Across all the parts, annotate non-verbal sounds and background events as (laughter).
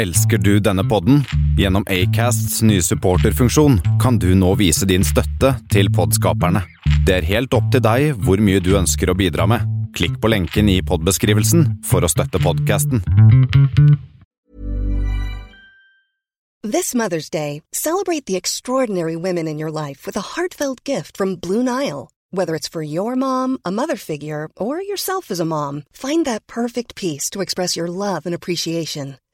Elsker du denne podden? Gjennom Acasts nye supporterfunksjon kan du nå vise din støtte til podskaperne. Det er helt opp til deg hvor mye du ønsker å bidra med. Klikk på lenken i podbeskrivelsen for å støtte podkasten. This Mother's Day, celebrate the extraordinary women in your life with a heartfelt gift from Blue Nile. Whether it's for your mom, a mother figure, or yourself as a mom, find that perfect piece to express your love and appreciation.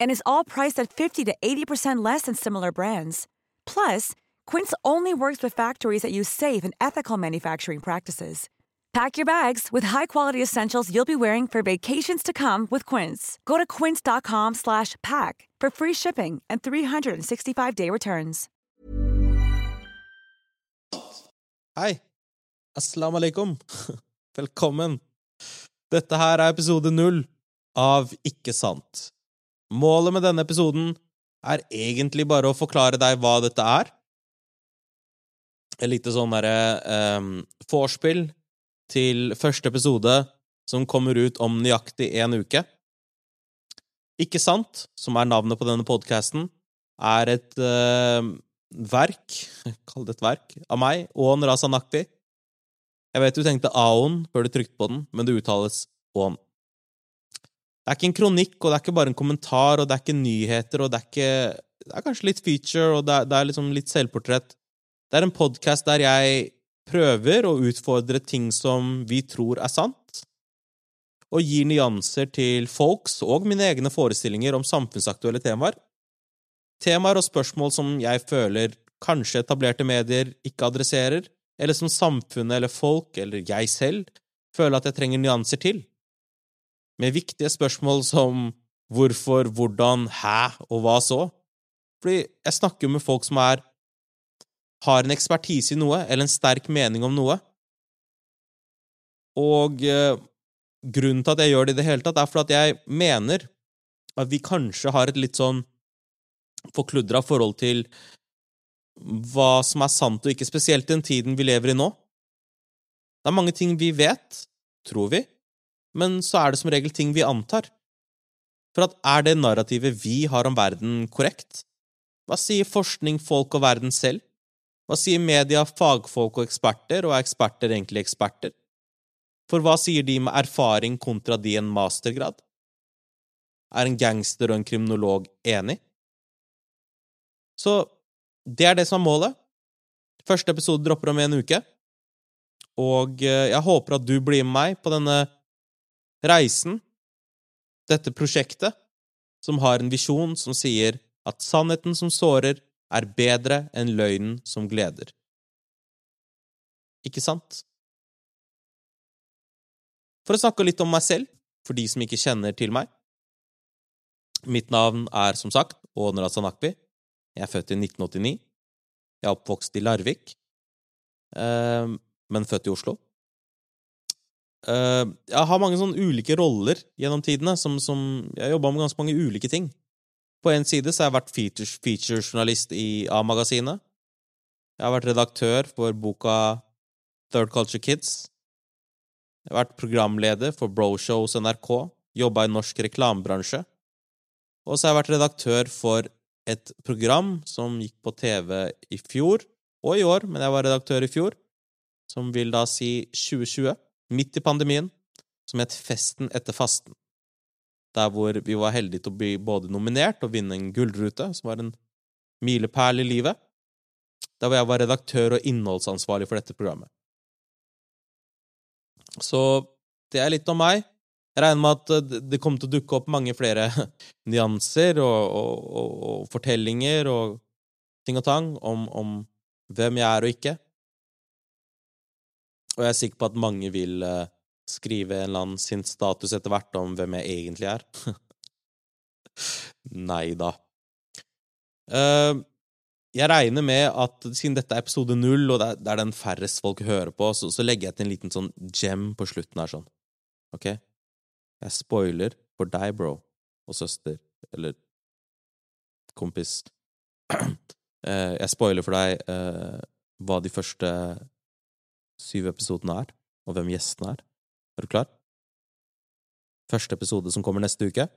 And is all priced at 50 to 80% less than similar brands. Plus, Quince only works with factories that use safe and ethical manufacturing practices. Pack your bags with high-quality essentials you'll be wearing for vacations to come with Quince. Go to quince.com slash pack for free shipping and 365-day returns. Hei. Assalamu alaikum. (laughs) Velkommen. Dette her er episode null av Ikke sant. Målet med denne episoden er egentlig bare å forklare deg hva dette er. Et lite sånn derre um, vorspiel til første episode som kommer ut om nøyaktig én uke. Ikke sant, som er navnet på denne podkasten, er et uh, verk (laughs) Kall det et verk av meg, Ån Razanakti. Jeg vet du tenkte Aon før du trykte på den, men det uttales Ån. Det er ikke en kronikk, og det er ikke bare en kommentar, og det er ikke nyheter, og det er ikke Det er kanskje litt feature, og det er, det er liksom litt selvportrett. Det er en podkast der jeg prøver å utfordre ting som vi tror er sant, og gir nyanser til folks og mine egne forestillinger om samfunnsaktuelle temaer. Temaer og spørsmål som jeg føler kanskje etablerte medier ikke adresserer, eller som samfunnet eller folk, eller jeg selv, føler at jeg trenger nyanser til. Med viktige spørsmål som hvorfor, hvordan, hæ og hva så? Fordi jeg snakker med folk som er har en ekspertise i noe, eller en sterk mening om noe. Og eh, grunnen til at jeg gjør det i det hele tatt, er for at jeg mener at vi kanskje har et litt sånn forkludra forhold til hva som er sant og ikke, spesielt i den tiden vi lever i nå. Det er mange ting vi vet, tror vi, men så er det som regel ting vi antar. For at er det narrativet vi har om verden, korrekt? Hva sier forskning, folk og verden selv? Hva sier media, fagfolk og eksperter, og er eksperter egentlig eksperter? For hva sier de med erfaring kontra de en mastergrad? Er en gangster og en kriminolog enig? Så det er det som er målet. Første episode dropper om en uke, og eh, jeg håper at du blir med meg på denne reisen, dette prosjektet, som har en visjon som sier at sannheten som sårer, er bedre enn løgnen som gleder. Ikke sant? For å snakke litt om meg selv, for de som ikke kjenner til meg. Mitt navn er som sagt Åner Sanakbi. Jeg er født i 1989. Jeg er oppvokst i Larvik, eh, men født i Oslo. Eh, jeg har mange sånne ulike roller gjennom tidene. Som, som jeg jobba med ganske mange ulike ting. På en side så har jeg vært featurejournalist feature i A-magasinet. Jeg har vært redaktør for boka Third Culture Kids. Jeg har vært programleder for Broshows NRK, jobba i norsk reklamebransje. Og så har jeg vært redaktør for et program som gikk på TV i fjor, og i år, men jeg var redaktør i fjor, som vil da si 2020, midt i pandemien, som het Festen etter fasten der hvor vi var heldige til å bli både nominert og vinne en gullrute, som var en milepæl i livet. Der hvor jeg var redaktør og innholdsansvarlig for dette programmet. Så det er litt om meg. Jeg regner med at eh, det kommer til å dukke opp mange flere (laughs) nyanser og, og, og, og fortellinger og ting og tang om, om, hvem jeg er og ikke. Og jeg er sikker på at mange vil uh, skrive en eller annen sin status etter hvert om hvem jeg egentlig er. (laughs) Nei da. Uh, jeg regner med at siden dette er episode null, og det er, den færrest folk hører på, så, så, legger jeg til en liten sånn gem på slutten her, sånn. Ok? Jeg spoiler for deg, bro, og søster, eller kompis. uh, (clears throat) jeg spoiler for deg uh, hva de første syv episodene er, og hvem gjestene er. Er du klar? Første episode som kommer neste uke.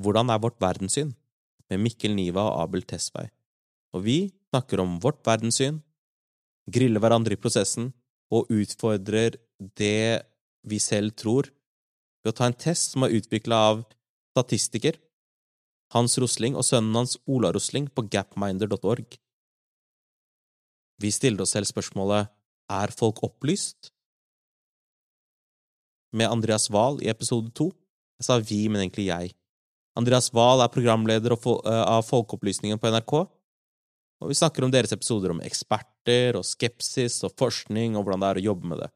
Hvordan er vårt verdenssyn? Med Mikkel Niva og Abel Tesvei. Og vi snakker om vårt verdenssyn, griller hverandre i prosessen og utfordrer det vi selv tror, ved å ta en test som er utvikla av statistiker Hans Rosling og sønnen hans Ola Rosling på gapminder.org. Vi stiller oss selv spørsmålet Er folk opplyst? Med Andreas Wahl i episode to. Jeg sa vi, men egentlig jeg. Andreas Wahl er programleder eh, av Folkeopplysningen på NRK, og vi snakker om deres episoder om eksperter og skepsis og forskning og hvordan det er å jobbe med det.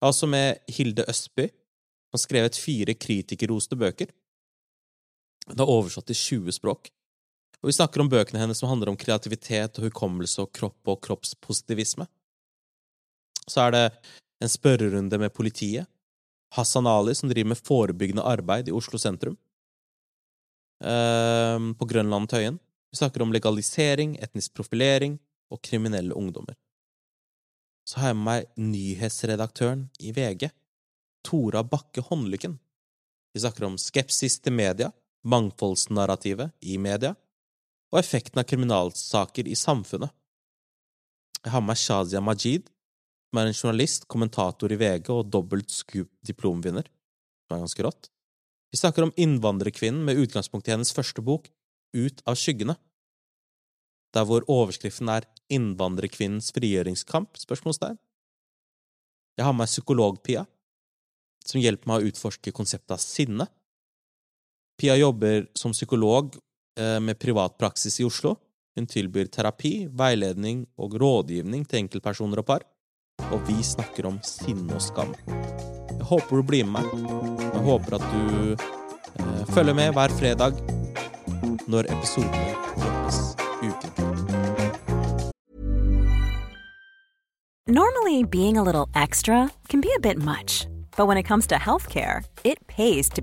Jeg er også med Hilde Østby, som har skrevet fire kritikerroste bøker. Det er oversatt til 20 språk. Og vi snakker om bøkene hennes som handler om kreativitet og hukommelse og kropp og kroppspositivisme. Så er det en spørrerunde med politiet. Hassan Ali, som driver med forebyggende arbeid i Oslo sentrum. Ehm, på Grønland Tøyen. Vi snakker om legalisering, etnisk profilering og kriminelle ungdommer. Så har jeg med meg nyhetsredaktøren i VG, Tora Bakke Håndlykken. Vi snakker om skepsis til media, mangfoldsnarrativet i media, og effekten av kriminalsaker i samfunnet. Jeg har med meg Shazia Majid, som er en journalist, kommentator i VG og dobbelt scoop-diplomvinner, Det er ganske rått. Vi snakker om innvandrerkvinnen med utgangspunkt i hennes første bok, Ut av skyggene, der hvor overskriften er Innvandrerkvinnens frigjøringskamp? spørsmålstegn. Jeg har med meg psykolog-Pia, som hjelper meg å utforske konseptet av sinne. Pia jobber som psykolog eh, med privat praksis i Oslo. Hun tilbyr terapi, veiledning og rådgivning til enkeltpersoner og par. Og vi snakker om sinne og skam. Jeg håper du blir med meg. Jeg håper at du eh, følger med hver fredag når episodene droppes ukentlig. Normally being a little extra can be a bit much, but when it comes to healthcare, it pays to.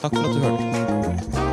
Takk for at du hørte